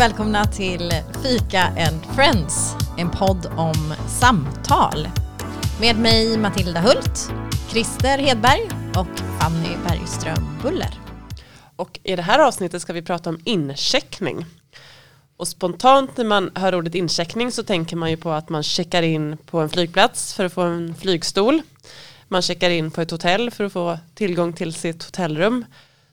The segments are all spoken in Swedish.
välkomna till Fika and Friends, en podd om samtal. Med mig Matilda Hult, Christer Hedberg och Fanny Bergström Buller. Och i det här avsnittet ska vi prata om incheckning. Och spontant när man hör ordet incheckning så tänker man ju på att man checkar in på en flygplats för att få en flygstol. Man checkar in på ett hotell för att få tillgång till sitt hotellrum.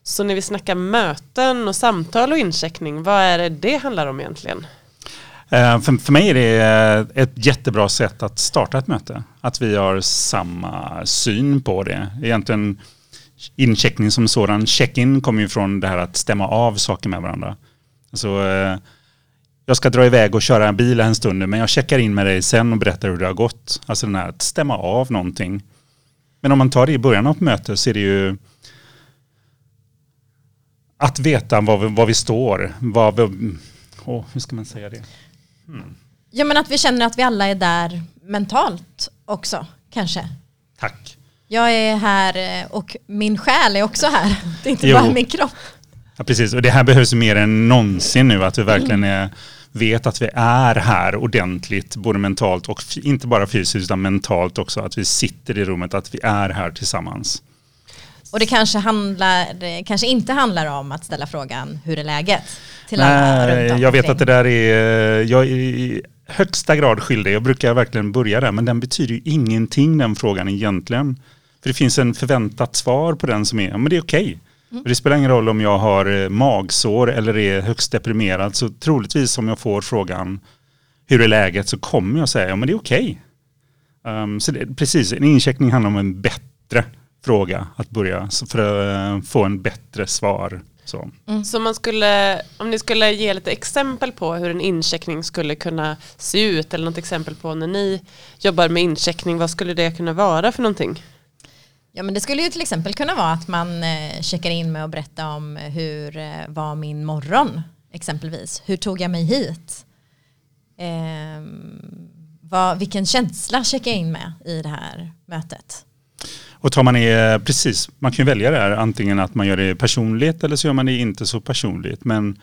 Så när vi snackar möten och samtal och incheckning, vad är det det handlar om egentligen? Eh, för, för mig är det eh, ett jättebra sätt att starta ett möte. Att vi har samma syn på det. Egentligen incheckning som sådan, check-in kommer ju från det här att stämma av saker med varandra. Alltså, jag ska dra iväg och köra en bil en stund nu men jag checkar in med dig sen och berättar hur det har gått. Alltså den här att stämma av någonting. Men om man tar det i början av ett möte så är det ju att veta var vi, var vi står. Var vi, oh, hur ska man säga det? Hmm. Ja men att vi känner att vi alla är där mentalt också kanske. Tack. Jag är här eh, och min själ är också här. Det är inte jo. bara min kropp. Ja, precis, och det här behövs mer än någonsin nu, att vi verkligen är, vet att vi är här ordentligt, både mentalt och inte bara fysiskt utan mentalt också, att vi sitter i rummet, att vi är här tillsammans. Och det kanske, handlar, kanske inte handlar om att ställa frågan hur är läget? Till alla Nej, jag vet att det där är, jag är i högsta grad skyldig. Jag brukar verkligen börja där, men den betyder ju ingenting den frågan egentligen. För det finns en förväntat svar på den som är, men det är okej. Okay. Mm. Det spelar ingen roll om jag har eh, magsår eller är högst deprimerad. Så troligtvis om jag får frågan hur är läget så kommer jag säga ja men det är okej. Okay. Um, ehm, så det, precis, en incheckning handlar om en bättre fråga att börja för att uh, få en bättre svar. Så. Mm. så man skulle, om ni skulle ge lite exempel på hur en incheckning skulle kunna se ut eller något exempel på när ni jobbar med incheckning, vad skulle det kunna vara för någonting? Ja men det skulle ju till exempel kunna vara att man eh, checkar in med att berätta om hur eh, var min morgon exempelvis. Hur tog jag mig hit? Eh, vad, vilken känsla checkar jag in med i det här mötet? Och tar man är eh, precis, man kan ju välja det här antingen att man gör det personligt eller så gör man det inte så personligt. Men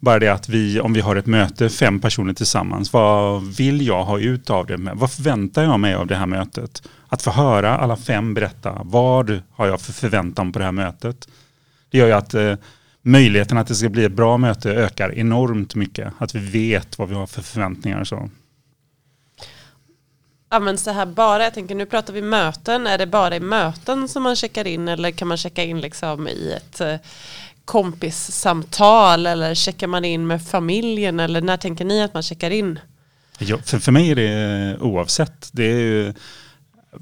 bara det att vi, om vi har ett möte, fem personer tillsammans, vad vill jag ha ut av det? Vad förväntar jag mig av det här mötet? Att få höra alla fem berätta, vad har jag för förväntan på det här mötet? Det gör ju att eh, möjligheten att det ska bli ett bra möte ökar enormt mycket. Att vi vet vad vi har för förväntningar och så. Ja men så här bara, jag tänker nu pratar vi möten, är det bara i möten som man checkar in eller kan man checka in liksom i ett eh, kompissamtal eller checkar man in med familjen eller när tänker ni att man checkar in? Ja, för, för mig är det eh, oavsett. Det är ju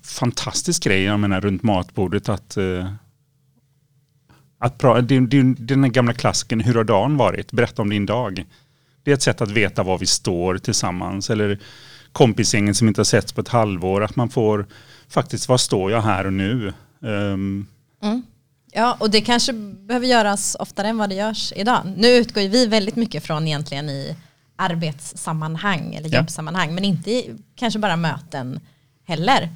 fantastisk grej, jag menar runt matbordet att eh, att pra, det, det, den gamla klassiken, hur har dagen varit? Berätta om din dag. Det är ett sätt att veta var vi står tillsammans. Eller kompisgängen som inte har setts på ett halvår. Att man får faktiskt, var står jag här och nu? Um, mm. Ja, och det kanske behöver göras oftare än vad det görs idag. Nu utgår vi väldigt mycket från egentligen i arbetssammanhang eller jobbsammanhang, ja. men inte i, kanske bara möten heller.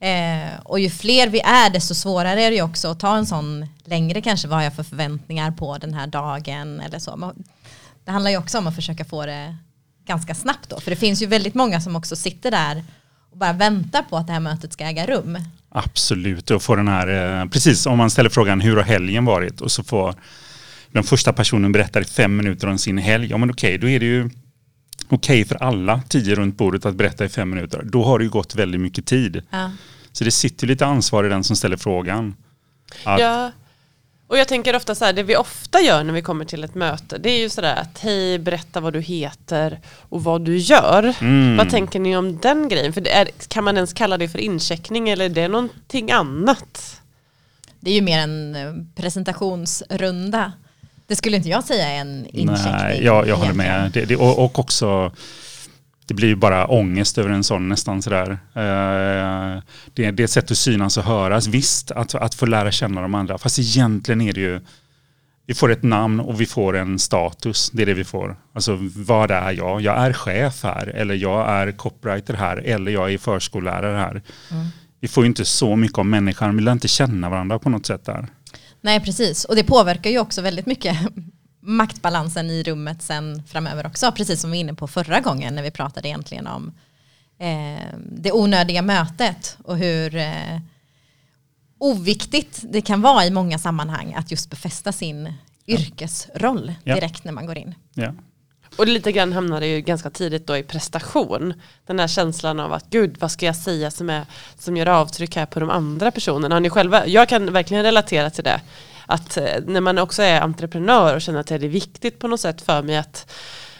Eh, och ju fler vi är desto svårare är det ju också att ta en sån längre kanske vad har jag för förväntningar på den här dagen eller så. Det handlar ju också om att försöka få det ganska snabbt då. För det finns ju väldigt många som också sitter där och bara väntar på att det här mötet ska äga rum. Absolut, och få den här, eh, precis om man ställer frågan hur har helgen varit och så får den första personen berätta i fem minuter om sin helg. Ja men okej, då är det ju okej okay för alla tio runt bordet att berätta i fem minuter. Då har det ju gått väldigt mycket tid. Ja. Så det sitter lite ansvar i den som ställer frågan. Att, ja, och jag tänker ofta så här, det vi ofta gör när vi kommer till ett möte, det är ju sådär att hej, berätta vad du heter och vad du gör. Mm. Vad tänker ni om den grejen? För är, kan man ens kalla det för incheckning eller är det någonting annat? Det är ju mer en eh, presentationsrunda. Det skulle inte jag säga är en incheckning. Nej, jag, jag håller med. Det, det, och, och också det blir ju bara ångest över en sån nästan sådär. Eh, det, det är ett sätt att synas och höras. Visst, att, att få lära känna de andra. Fast egentligen är det ju, vi får ett namn och vi får en status. Det är det vi får. Alltså vad är jag? Jag är chef här. Eller jag är copywriter här. Eller jag är förskollärare här. Mm. Vi får ju inte så mycket om människan. Vi lär inte känna varandra på något sätt där. Nej, precis. Och det påverkar ju också väldigt mycket maktbalansen i rummet sen framöver också, precis som vi var inne på förra gången när vi pratade egentligen om eh, det onödiga mötet och hur eh, oviktigt det kan vara i många sammanhang att just befästa sin yrkesroll Ja. direkt när man går in. Ja. Och lite grann hamnar det ju ganska tidigt då i prestation. Den här känslan av att gud vad ska jag säga som, är, som gör avtryck här på de andra personerna. Har ni själva, jag kan verkligen relatera till det. Att eh, när man också är entreprenör och känner att det är viktigt på något sätt för mig att,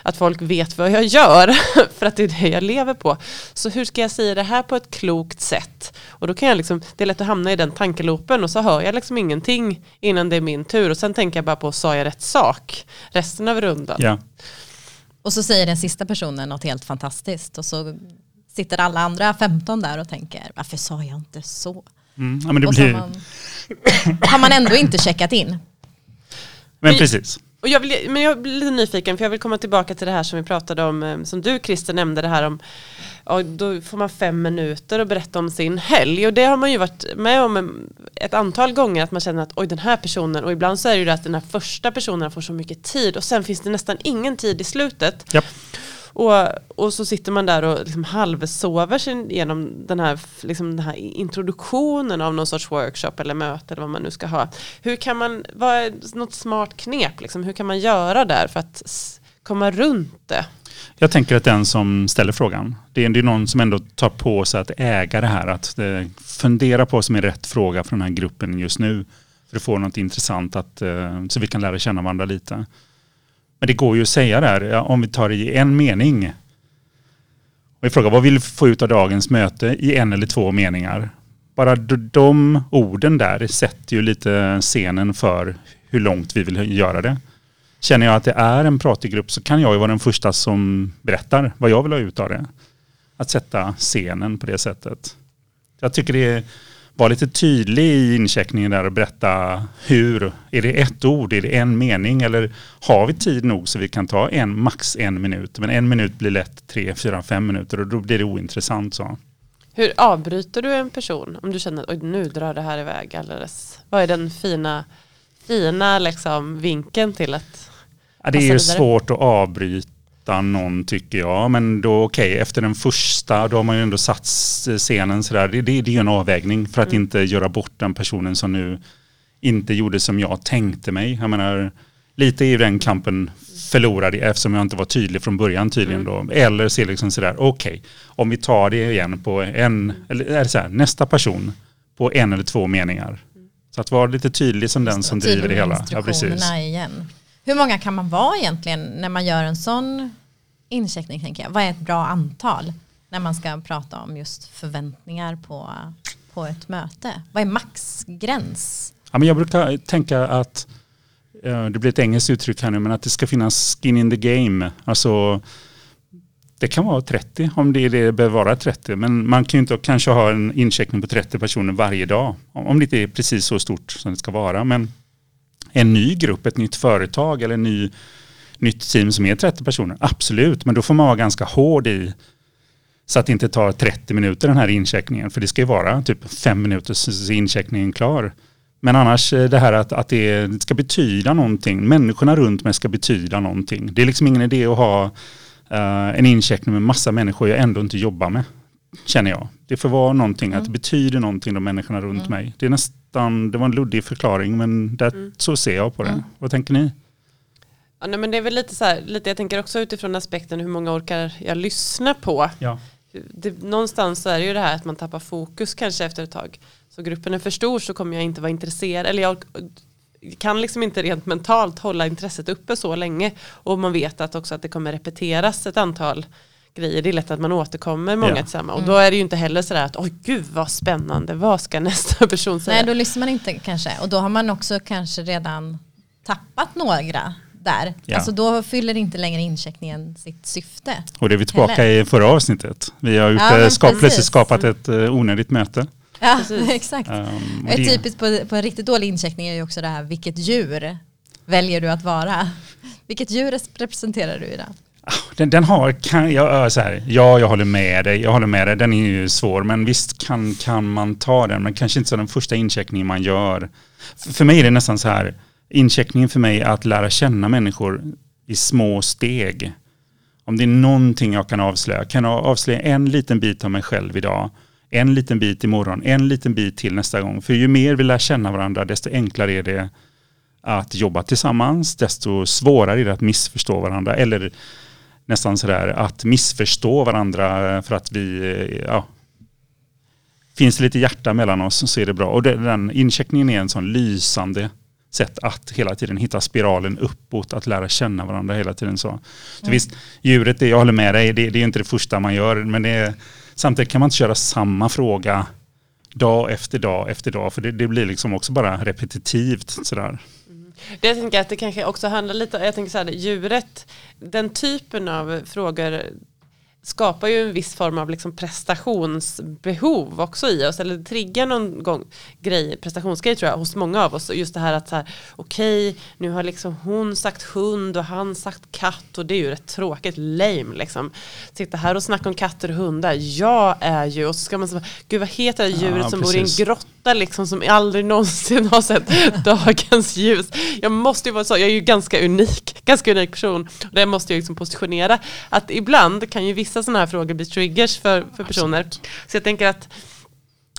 att folk vet vad jag gör. för att det är det jag lever på. Så hur ska jag säga det här på ett klokt sätt? Och då kan jag liksom, det är lätt att hamna i den tankeloopen och så hör jag liksom ingenting innan det är min tur. Och sen tänker jag bara på, sa jag rätt sak? Resten av rundan. Ja. Och så säger den sista personen något helt fantastiskt och så sitter alla andra 15 där och tänker varför sa jag inte så? Mm. ja men det och blir, har man, har man ändå inte checkat in. men precis. Och jag vill, men jag blir lite nyfiken för jag vill komma tillbaka till det här som vi pratade om, eh, som du Christer nämnde det här om, ja, då får man fem minuter och berätta om sin helg och det har man ju varit med om en- ett antal gånger att man känner att oj den här personen och ibland så är det ju det att den här första personen får så mycket tid och sen finns det nästan ingen tid i slutet. Japp. Och, och så sitter man där och liksom halvsover sig igenom den här, liksom den här introduktionen av någon sorts workshop eller möte eller vad man nu ska ha. Hur kan man, vad är något smart knep, liksom? hur kan man göra där för att komma runt det? Jag tänker att den som ställer frågan, det är, det är någon som ändå tar på sig att äga det här. Att eh, fundera på vad som är rätt fråga för den här gruppen just nu. För att få något intressant att, eh, så vi kan lära känna varandra lite. Men det går ju att säga där, om vi tar det i en mening. Och vi frågar vad vill vi få ut av dagens möte i en eller två meningar. Bara de orden där sätter ju lite scenen för hur långt vi vill göra det. Känner jag att det är en pratig grupp så kan jag ju vara den första som berättar vad jag vill ha ut av det. Att sätta scenen på det sättet. Jag tycker det är var lite tydlig i incheckningen där och berätta hur. Är det ett ord? Är det en mening? Eller har vi tid nog så vi kan ta en, max en minut? Men en minut blir lätt tre, fyra, fem minuter och då blir det ointressant. Så. Hur avbryter du en person om du känner att nu drar det här iväg alldeles? Vad är den fina, fina liksom, vinkeln till att Ja, det är ju vidare. svårt att avbryta någon tycker jag. Men då okej, efter den första då har man ju ändå satt scenen sådär. Det, det, det är ju en avvägning för att inte göra bort den personen som nu inte gjorde som jag tänkte mig. Jag menar, lite ju den kampen förlorad eftersom jag inte var tydlig från början tydligen då. Eller se liksom sådär, okej, om vi tar det igen på en, eller är det så här, nästa person på en eller två meningar. Så att vara lite tydlig som den som driver det hela. Ja, precis. igen. Hur många kan man vara egentligen när man gör en sån incheckning tänker jag? Vad är ett bra antal när man ska prata om just förväntningar på, på ett möte? Vad är maxgräns? Ja, men jag brukar tänka att, eh, det blir ett engelskt uttryck här nu, men att det ska finnas skin in the game. Alltså, det kan vara 30 om det, är det behöver vara 30. Men man kan ju inte kanske ha en incheckning på 30 personer varje dag. Om om det inte är precis så stort som det ska vara. Men en ny grupp, ett nytt företag eller en ny, nytt team som är 30 personer, absolut. Men då får man vara ganska hård i så att det inte tar 30 minuter den här incheckningen. För det ska ju vara typ fem minuter så är incheckningen klar. Men annars eh, det här att, att det ska betyda någonting. Människorna runt mig ska betyda någonting. Det är liksom ingen idé att ha uh, en incheckning med massa människor jag ändå inte jobbar med. Känner jag. Det får vara någonting, att det betyder någonting de människorna runt mig. Det är nästan, det var en luddig förklaring men där, så ser jag på det. Vad tänker ni? Ja, nej, men det är väl lite så här, lite, jag tänker också utifrån aspekten hur många orkar jag lyssna på. Ja. Det, någonstans så är det ju det här att man tappar fokus kanske efter ett tag. Så gruppen är för stor så kommer jag inte vara intresserad. Eller jag kan liksom inte rent mentalt hålla intresset uppe så länge. Och man vet att också att det kommer repeteras ett antal grejer. Det är lätt att man återkommer många Ja. tillsammans. Och då är det ju inte heller sådär att oj gud vad spännande, vad ska nästa person säga? Nej, då lyssnar man inte kanske. Och då har man också kanske redan tappat några där. Ja. Alltså då fyller inte längre incheckningen sitt syfte. Och det är vi tillbaka Heller. i förra avsnittet. Vi har gjort, Ja, eh, skap, precis. skapat ett uh, onödigt möte. Ja, Precis. exakt. Um, Ett det- typiskt på, på en riktigt dålig incheckning är ju också det här, vilket djur väljer du att vara? Vilket djur representerar du idag? Den, den har, kan, jag, ja, så här, ja jag håller med dig, jag håller med dig, den är ju svår men visst kan, kan man ta den men kanske inte så den första incheckningen man gör. För, för mig är det nästan så här, Incheckningen för mig är att lära känna människor i små steg. Om det är någonting jag kan avslöja, kan jag avslöja en liten bit av mig själv idag, en liten bit imorgon, en liten bit till nästa gång. För ju mer vi lär känna varandra, desto enklare är det att jobba tillsammans, desto svårare är det att missförstå varandra. Eller nästan sådär att missförstå varandra för att vi, ja, finns lite hjärta mellan oss så är det bra. Och den incheckningen är en sån lysande sätt att hela tiden hitta spiralen uppåt, att lära känna varandra hela tiden. Så, så mm. visst, djuret, det, jag håller med dig, det, det är inte det första man gör, men är, samtidigt kan man inte köra samma fråga dag efter dag efter dag, för det, det blir liksom också bara repetitivt sådär. Det jag tänker att det kanske också handlar lite, jag tänker så här, djuret, den typen av frågor skapar ju en viss form av liksom prestationsbehov också i oss. Eller triggar någon gång grej, prestationsgrej tror jag hos många av oss. Just det här att så här, okej, okay, nu har liksom hon sagt hund och han sagt katt och det är ju rätt tråkigt, lame liksom. Sitta här och snacka om katter och hundar. Jag är ju, och så ska man säga, gud vad heter det djuret ja, som precis. bor i en grotta liksom som aldrig någonsin har sett dagens ljus. Jag måste ju vara så, jag är ju ganska unik, ganska unik person. Och det måste jag liksom positionera. Att ibland kan ju vissa sådana här frågor blir triggers för, för personer. Så jag tänker att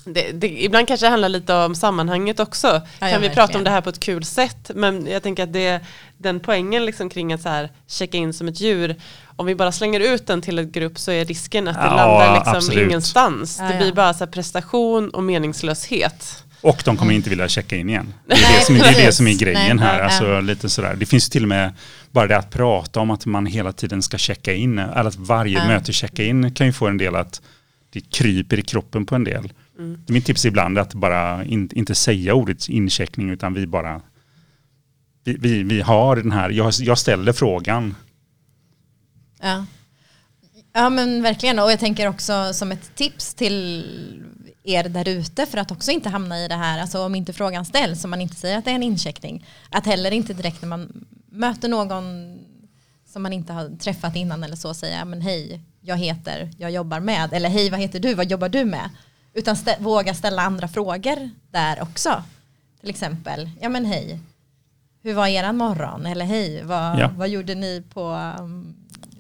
det, det, ibland kanske det handlar lite om sammanhanget också. Ja, kan vi verkligen. prata om det här på ett kul sätt? Men jag tänker att det, den poängen liksom kring att så här, checka in som ett djur, om vi bara slänger ut den till en grupp så är risken att det ja, landar liksom absolut. ingenstans. Ja, det blir bara så prestation och meningslöshet. Och de kommer inte vilja checka in igen. Det är det som, det är, det som är grejen här. Alltså, lite sådär. Det finns till och med bara det att prata om att man hela tiden ska checka in, eller att varje mm. möte checka in kan ju få en del att det kryper i kroppen på en del. Mm. Mitt tips ibland är att bara in, inte säga ordet incheckning utan vi bara vi, vi, vi har den här, jag, jag ställer frågan. Ja. ja men verkligen och jag tänker också som ett tips till er där ute för att också inte hamna i det här, alltså om inte frågan ställs, om man inte säger att det är en incheckning, att heller inte direkt när man möter någon som man inte har träffat innan eller så säga, men hej, jag heter, jag jobbar med, eller hej, vad heter du, vad jobbar du med? Utan stä våga ställa andra frågor där också. Till exempel, ja men hej, hur var eran morgon? Eller hej, vad, ja. vad gjorde ni på um,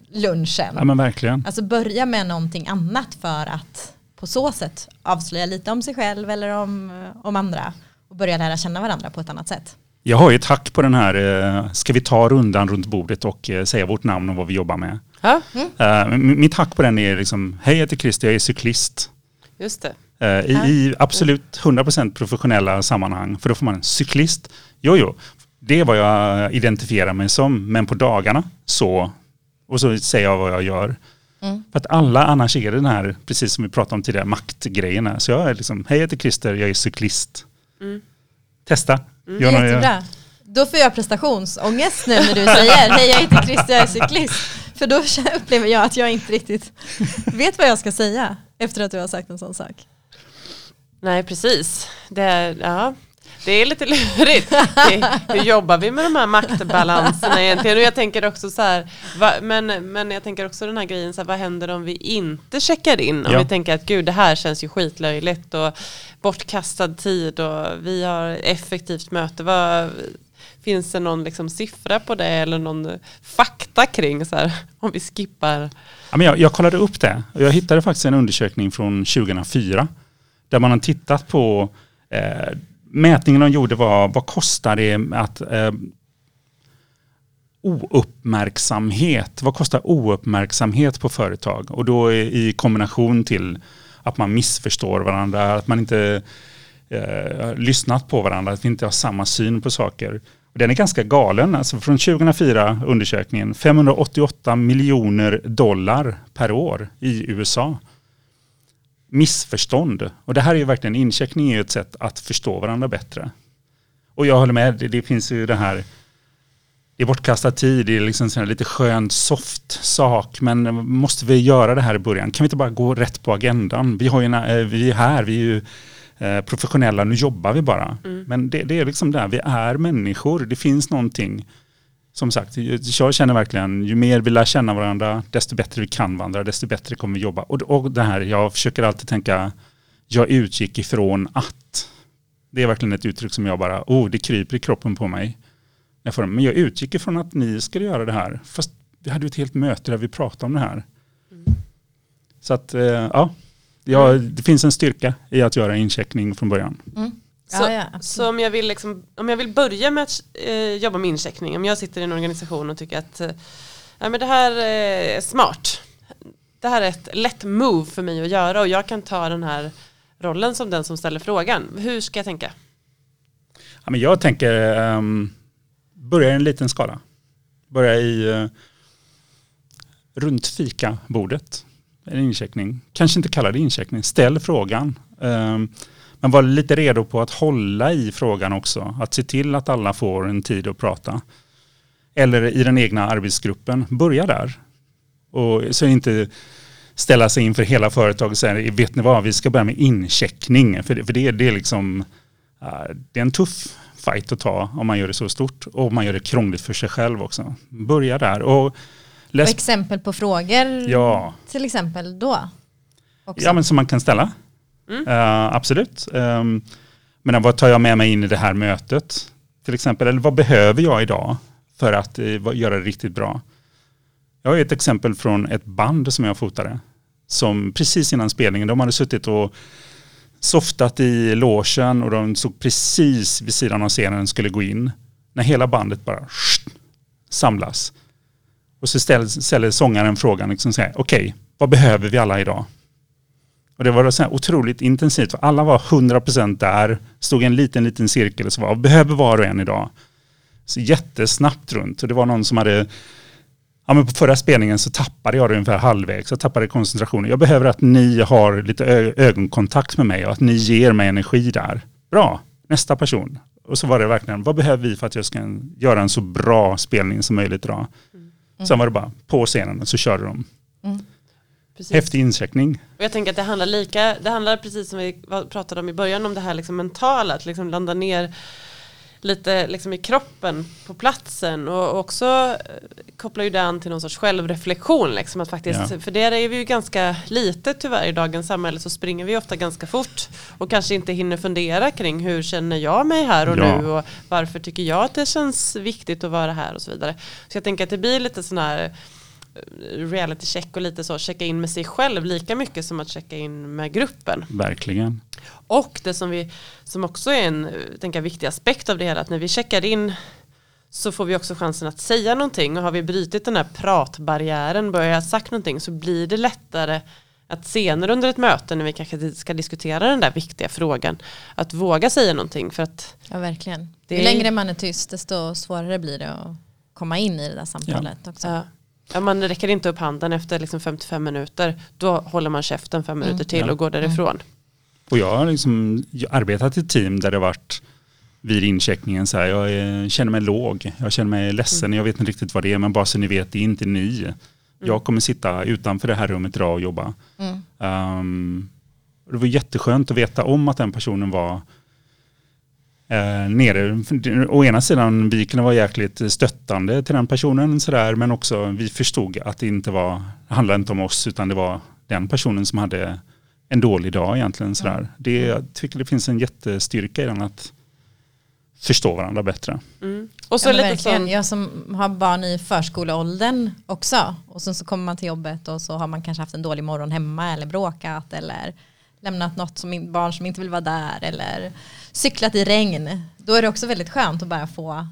lunchen? Ja men verkligen. Alltså börja med någonting annat för att på så sätt avslöja lite om sig själv eller om, om andra och börja lära känna varandra på ett annat sätt. Jag har ju ett hack på den här, eh, ska vi ta rundan runt bordet och eh, säga vårt namn och vad vi jobbar med. Mm. Mitt hack på den är liksom, hej jag heter Christer, jag är cyklist. Just det. Uh, i, I absolut 100% professionella sammanhang, för då får man en cyklist. Jo, jo, det är vad jag identifierar mig som, men på dagarna så, och så säger jag vad jag gör. Mm. För att alla annars är den här, precis som vi pratade om tidigare, maktgrejerna. Så jag är liksom, hej jag heter Christer, jag är cyklist. Mm. Testa. Mm. Gör Jättebra. Då får jag prestationsångest nu när du säger, hej jag heter Christer, jag är cyklist. För då upplever jag att jag inte riktigt vet vad jag ska säga efter att du har sagt en sån sak. Nej, precis. Det är, ja, det är lite lurigt. Hur jobbar vi med de här maktbalanserna egentligen? Och jag tänker också så här, va, men, men jag tänker också den här grejen, så här, vad händer om vi inte checkar in? Om ja. vi tänker att gud det här känns ju skitlöjligt och bortkastad tid och vi har effektivt möte. Vad, finns det någon liksom siffra på det eller någon fakta kring så här, om vi skippar? Ja, men jag, jag kollade upp det och jag hittade faktiskt en undersökning från 2004 där man har tittat på eh, mätningen de gjorde var, vad kostar det att eh, ouppmärksamhet, vad kostar ouppmärksamhet på företag? Och då i kombination till att man missförstår varandra, att man inte eh, lyssnat på varandra, att vi inte har samma syn på saker. Och den är ganska galen, alltså från 2004 undersökningen, 588 miljoner dollar per år i USA missförstånd. Och det här är ju verkligen, incheckning är ju ett sätt att förstå varandra bättre. Och jag håller med, det, det finns ju det här, det är bortkastad tid, det är liksom en lite skönt soft sak, men måste vi göra det här i början? Kan vi inte bara gå rätt på agendan? Vi, har ju, eh, vi är här, vi är ju eh, professionella, nu jobbar vi bara. Mm. Men det, det, är liksom där, vi är människor, det finns någonting som sagt, jag känner verkligen, ju mer vi lär känna varandra, desto bättre vi kan varandra, desto bättre kommer vi jobba. Och, och det här, jag försöker alltid tänka, jag utgick ifrån att. Det är verkligen ett uttryck som jag bara, oh, det kryper i kroppen på mig. Jag får, men jag utgick ifrån att ni skulle göra det här. Fast vi hade ju ett helt möte där vi pratade om det här. Mm. Så att, eh, ja, ja, det finns en styrka i att göra incheckning från början. Mm. Så, Ja, ja, så om, jag vill liksom, om jag vill börja med att eh, jobba med incheckning, om jag sitter i en organisation och tycker att eh, ja, men det här eh, är smart, det här är ett lätt move för mig att göra och jag kan ta den här rollen som den som ställer frågan. Hur ska jag tänka? Ja, men jag tänker um, börja i en liten skala. Börja i uh, runt fikabordet. En incheckning. Kanske inte kalla det incheckning. Ställ frågan. Ehm, men var lite redo på att hålla i frågan också. Att se till att alla får en tid att prata. Eller i den egna arbetsgruppen. Börja där. Och så inte ställa sig inför hela företaget och säga, vet ni vad, vi ska börja med incheckning. För det, för det, det är liksom, det är en tuff fight att ta om man gör det så stort. Och om man gör det krångligt för sig själv också. Börja där. Och och läs, exempel på frågor ja, till exempel då? Också. ja, men som man kan ställa. Mm. Uh, absolut. Um, men vad tar jag med mig in i det här mötet? Till exempel, eller vad behöver jag idag för att uh, göra det riktigt bra? Jag har ett exempel från ett band som jag fotade. Som precis innan spelningen, de hade suttit och softat i logen och de såg precis vid sidan av scenen skulle gå in. När hela bandet bara samlas. Och så ställer, ställer sångaren frågan, liksom okej, okay, okej, vad behöver vi alla idag? Och det var så här otroligt intensivt. Alla var 100% där, stod i en liten, liten cirkel och så var, vad behöver var och en idag? Så jättesnabbt runt. Och det var någon som hade Ja, men på förra spelningen så tappade jag det ungefär halvvägs. Jag tappade koncentrationen. Jag behöver att ni har lite ögonkontakt med mig och att ni ger mig energi där. Bra, nästa person. Och så var det verkligen, vad behöver vi för att jag ska göra en så bra spelning som möjligt idag? Sen var det bara på scenen och så körde de. Precis. Häftig incheckning. Och jag tänker att det handlar lika, det handlar precis som vi pratade om i början om det här liksom mentala, att liksom landa ner lite liksom i kroppen på platsen och också eh, kopplar ju det an till någon sorts självreflektion liksom att faktiskt, Ja. för det är vi ju ganska lite tyvärr i dagens samhälle så springer vi ofta ganska fort och kanske inte hinner fundera kring hur känner jag mig här och Ja. nu och varför tycker jag att det känns viktigt att vara här och så vidare. Så jag tänker att det blir lite sån här eh, reality check och lite så checka in med sig själv lika mycket som att checka in med gruppen. Verkligen. Och det som, vi, som också är en eh, tänker jag, viktig aspekt av det hela, att när vi checkar in så får vi också chansen att säga någonting och har vi brutit den här pratbarriären, börjat sagt någonting så blir det lättare att senare under ett möte när vi kanske ska diskutera den där viktiga frågan att våga säga någonting för att Ja, verkligen. Det Ju längre man är tyst desto svårare blir det att komma in i det där samtalet också. ja, ja, man räcker inte upp handen efter liksom 55 minuter då håller man käften fem minuter till Ja. och går därifrån. Och jag har liksom arbetat i team där det varit vid incheckningen så här, jag känner mig låg, jag känner mig ledsen, jag vet inte riktigt vad det är, men bara så ni vet, det är inte ni. Jag kommer sitta utanför det här rummet idag och jobba. Mm. Um, och det var jätteskönt att veta om att den personen var eh, nere. Å ena sidan, vi kunde vara jäkligt stöttande till den personen, så där, men också vi förstod att det inte var, det handlade inte om oss, utan det var den personen som hade en dålig dag egentligen. Så där. Det, jag tycker det finns en jättestyrka i den att förstå varandra bättre. Mm. Och så Ja, lite verkligen. som, Jag som har barn i förskoleåldern också. Och sen så kommer man till jobbet och så har man kanske haft en dålig morgon hemma eller bråkat eller lämnat något som barn som inte vill vara där eller cyklat i regn. Då är det också väldigt skönt att bara få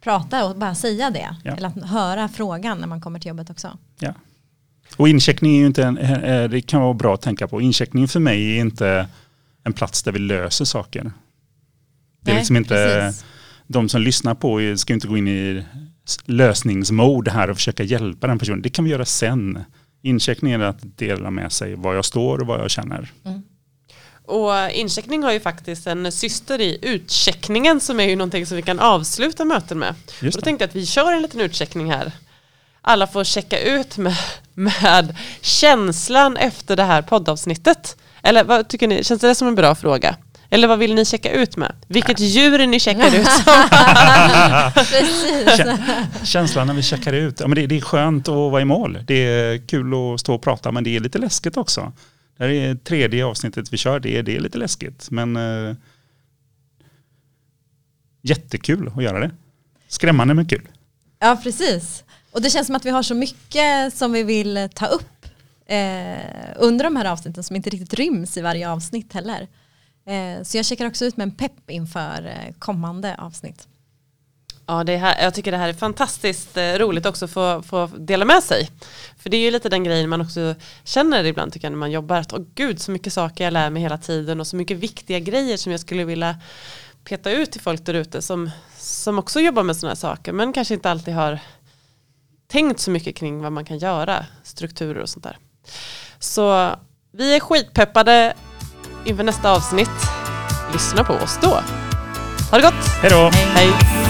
prata och bara säga det. Ja. Eller att höra frågan när man kommer till jobbet också. Ja. Och incheckning är ju inte en, eh, det kan vara bra att tänka på. Incheckning för mig är inte en plats där vi löser saker. Det är liksom inte, precis. de som lyssnar på ska inte gå in i lösningsmode här och försöka hjälpa den personen. Det kan vi göra sen. Incheckning är att dela med sig var jag står och vad jag känner. Och incheckning har ju faktiskt en syster i utcheckningen som är ju någonting som vi kan avsluta möten med. Och Just då det. tänkte jag att vi kör en liten utcheckning här. Alla får checka ut med, med känslan efter det här poddavsnittet. Eller vad tycker ni, känns det som en bra fråga? Eller vad vill ni checka ut med? Vilket djur ni checkar ut som? Känslan när vi checkar ut. Ja, men det, det är skönt att vara i mål. Det är kul att stå och prata men det är lite läskigt också. Det här är tredje avsnittet vi kör. Det är, det är lite läskigt men eh, jättekul att göra det. skrämmande men kul. Ja, precis. Och det känns som att vi har så mycket som vi vill ta upp eh, under de här avsnitten som inte riktigt ryms i varje avsnitt heller. Eh, så jag checkar också ut med en pepp inför eh, kommande avsnitt. Ja, det här, jag tycker det här är fantastiskt eh, roligt också att få, få dela med sig. För det är ju lite den grejen man också känner ibland tycker jag när man jobbar. Att åh gud så mycket saker jag lär mig hela tiden och så mycket viktiga grejer som jag skulle vilja peta ut till folk där ute som, som också jobbar med sådana här saker men kanske inte alltid har tänkt så mycket kring vad man kan göra, strukturer och sånt där. Så vi är skitpeppade inför nästa avsnitt. Lyssna på oss då. Ha det gott! Hej då! Hej!